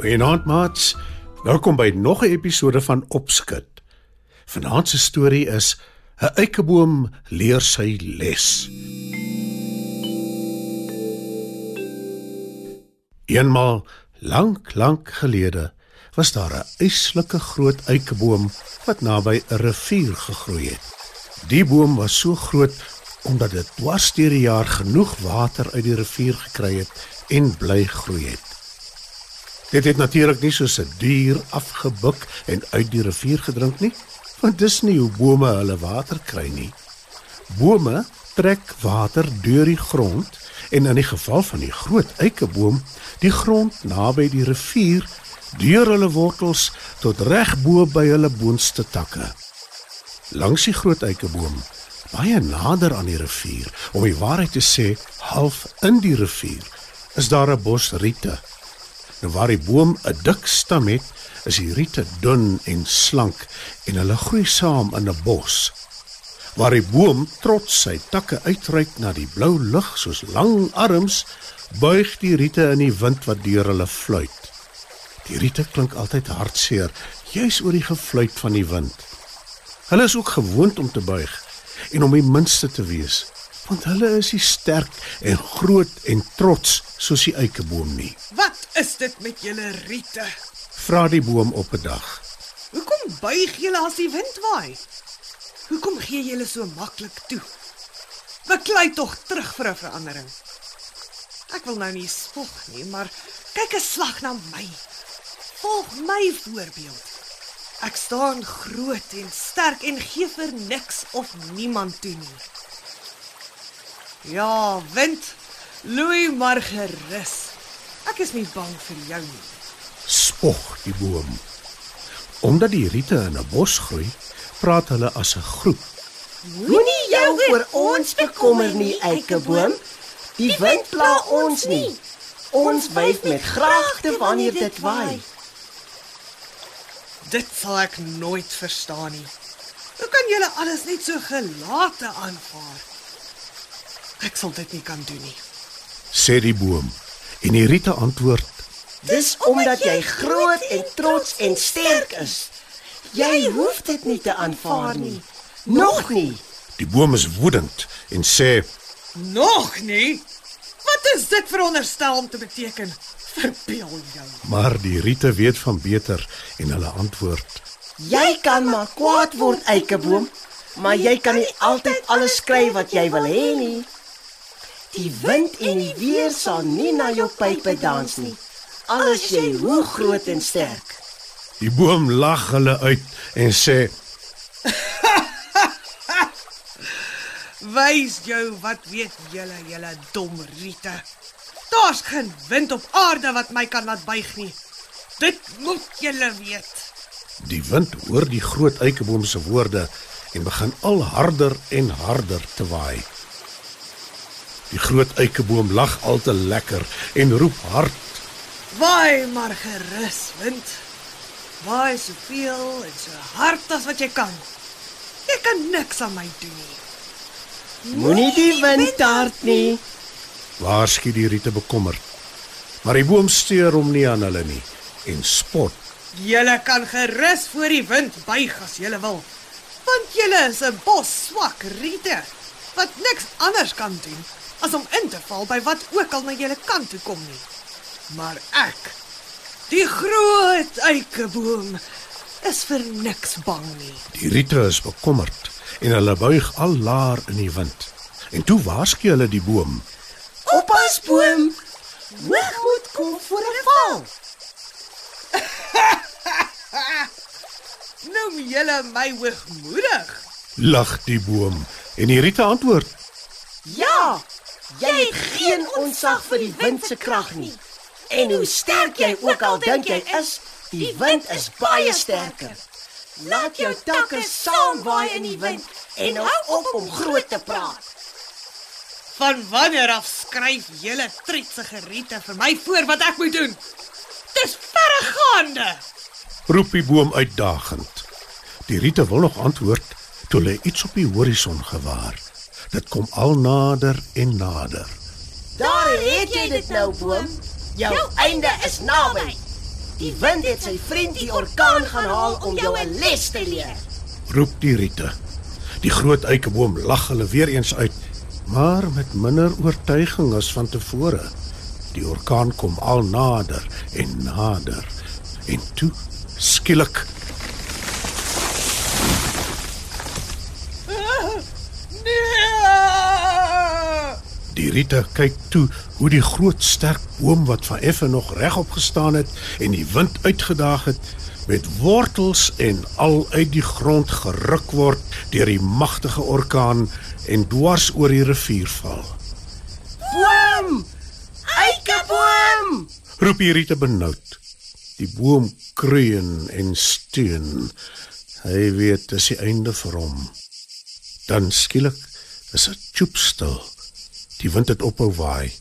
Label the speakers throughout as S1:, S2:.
S1: Goeienaand maats. Welkom by nog 'n episode van Opskud. Vanaand se storie is 'n eikeboom leer sy les. Eenmal lank, lank gelede was daar 'n eislike groot eikeboom wat naby 'n rivier gegroei het. Die boom was so groot omdat dit dwars deur die jaar genoeg water uit die rivier gekry het en bly groei het. Dit het natuurlik nie soos 'n dier afgebuk en uit die rivier gedrink nie, want dis nie hoe bome hulle water kry nie. Bome trek water deur die grond en in die geval van die groot eikeboom, die grond naby die rivier deur hulle wortels tot reg bo by hulle boonste takke. Langs die groot eikeboom, baie nader aan die rivier, om die waarheid te sê, half in die rivier, is daar 'n bos riete Nou waar die boom 'n dik stam het, is die riete dun en slank en hulle groei saam in 'n bos. Waar die boom trots sy takke uitreik na die blou lug soos lang arms, buig die riete in die wind wat deur hulle fluit. Die riete klink altyd hartseer, juis oor die gefluit van die wind. Hulle is ook gewoond om te buig en om die minste te wees, want hulle is nie sterk en groot en trots soos die eikeboom nie.
S2: Wat is dit met julle riete?
S1: Vra die boom op 'n dag.
S2: Hoekom buig julle as die wind waai? Hoekom gee julle so maklik toe? Beklei tog terug vir 'n verandering. Ek wil nou nie spog nie, maar kyk 'n slag na my. Volg my voorbeeld. Ek staan groot en sterk en gee vir niks of niemand toe nie. Ja, wind, loei maar gerus. Ek is nie bang vir jou nie.
S1: Spog die boom. Omdat die riete in 'n bos groei, praat hulle as 'n groep.
S3: Moenie jou oor ons bekommer nie, eikeboom. Die wind pla ons nie. Ons wyf met graagte wanneer dit waai.
S2: Dit sal ek nooit verstaan nie. Hoe kan julle alles net so gelate aanvaar? Ek sal dit nie kan doen nie.
S1: Sê die boom. En die riete antwoord:
S3: Dis omdat jy groot en trots en sterk is. Jy hoef dit nie te aanvaar nie. Nog nie.
S1: Die boom is woedend en sê:
S2: Nog nie. Wat is dit veronderstel om te beteken? Verbeel jou.
S1: Maar die riete weet van beter en hulle antwoord:
S3: Jy kan maar kwaad word, eikeboom, maar jy kan nie altyd alles kry wat jy wil hê nie. Die wind en die weer sal nie na jou pype dans nie. Al is jy hoe groot en sterk.
S1: Die boom lag hulle uit en sê:
S2: Wys jou wat weet julle, julle dom riete. Daar's geen wind op aarde wat my kan laat buig nie. Dit moet julle weet.
S1: Die wind hoor die groot eikeboom se woorde en begin al harder en harder te waai. Die groot eikeboom lag al te lekker en roep hard.
S2: Waai maar gerus, wind. Waai soveel en so hard as wat jy kan. Jy kan niks aan my doen nie.
S3: Moenie die wind tart nie.
S1: Waarsku die riete bekommerd. Maar die boom steur hom nie aan hulle nie en spot.
S2: Julle kan gerus voor die wind buig as julle wil. Want julle is 'n bos swak riete wat niks anders kan doen as om in te val by wat ook al na julle kant toe kom nie. Maar ek, die groot eikeboom, is vir niks bang nie.
S1: Die riete is bekommerd en hulle buig al laer in die wind. En toe waarsku hulle die boom.
S3: Oppas boom. Hoogmoed kom voor 'n val.
S2: Noem julle my hoogmoedig?
S1: Lag die boom en die riete antwoord:
S3: Ja. Jy het geen onsag vir die wind se krag nie. En hoe sterk jy ook al dink jy is, die wind is baie sterker. Laat jou takke saamwaai in die wind en hou op om groot te praat.
S2: Van wanneer af skryf julle tretsige riete vir my voor wat ek moet doen? Dis verregaande.
S1: roep die boom uitdagend. Die riete wil nog antwoord toe hulle iets op die horison gewaar. Dit kom al nader en nader.
S3: Daar het jy dit nou, boom. Jou einde is naby. Die wind het sy vriend die orkaan gaan haal om jou 'n les te leer.
S1: Roep die riete. Die groot eikeboom lag hulle weer eens uit, maar met minder oortuiging as van tevore. Die orkaan kom al nader en nader. En toe skielik Die Riete kyk toe hoe die groot sterk boom wat van effe nog regop gestaan het en die wind uitgedaag het, met wortels en al uit die grond geruk word deur die magtige orkaan en dwars oor die rivier val.
S3: Boom! Eikeboom!
S1: Roep Riete benoud. Die boom kreun en steun. Hy weet dis die einde vir hom. Dan skielik is dit choopstil. Die wind het ophou waai.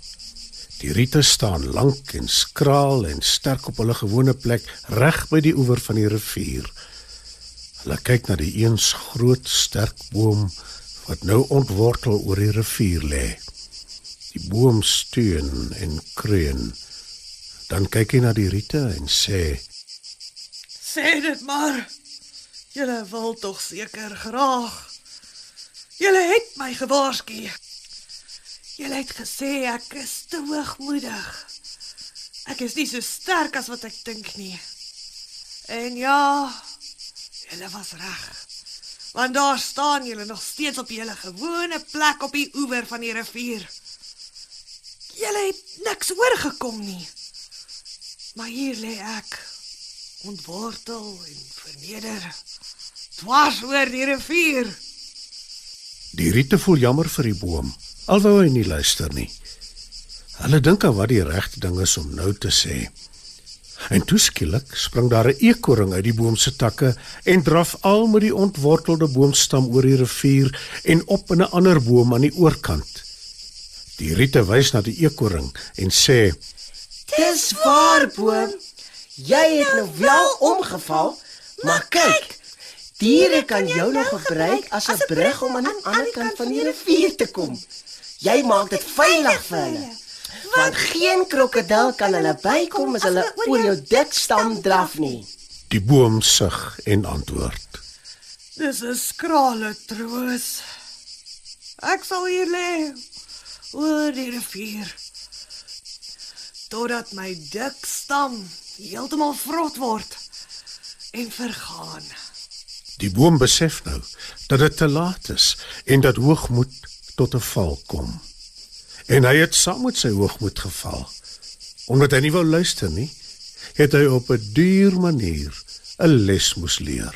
S1: Die riete staan lank en skraal en sterk op hulle gewone plek reg by die oewer van die rivier. Hulle kyk na die eens groot sterk boom wat nou ontwortel oor die rivier lê. Die boom steun en kreun. Dan kyk hy na die riete en sê:
S2: Sê dit maar. Julle wil tog seker graag. Julle het my gewaarsku. Julle het gesê ek is te hoogmoedig. Ek is nie so sterk as wat ek dink nie. En ja, julle was reg. Want daar staan julle nog steeds op julle gewone plek op die oewer van die rivier. Julle het niks oorgekom nie. Maar hier lê ek, ontwortel en verneder, dwars oor die rivier.
S1: Die riete voel jammer vir die boom, alwou hy nie luister nie. Hulle dink aan wat die regte ding is om nou te sê. En toe skielik spring daar 'n eekoring uit die boom se takke en draf al met die ontwortelde boomstam oor die rivier en op in 'n ander boom aan die oorkant. Die riete wys na die eekoring en sê:
S3: Dis waar, boom. Jy het nou wel omgeval, maar kyk. Diere kan jou nog gebruik as 'n brug om aan die ander kant van die rivier te kom. Jy maak dit veilig vir hulle. Want geen krokodil kan hulle bykom as hulle oor jou dik stam draf nie.
S1: Die boom sug en antwoord:
S2: Dis 'n skrale troos. Ek sal hier lê oor die rivier totdat my dik stam heeltemal vrot word en vergaan.
S1: Die boom besef nou dat dit te laat is en dat hoogmoed tot 'n val kom. En hy het saam met sy hoogmoed geval. Omdat hy nie wou luister nie, het hy op 'n duur manier 'n les moes leer.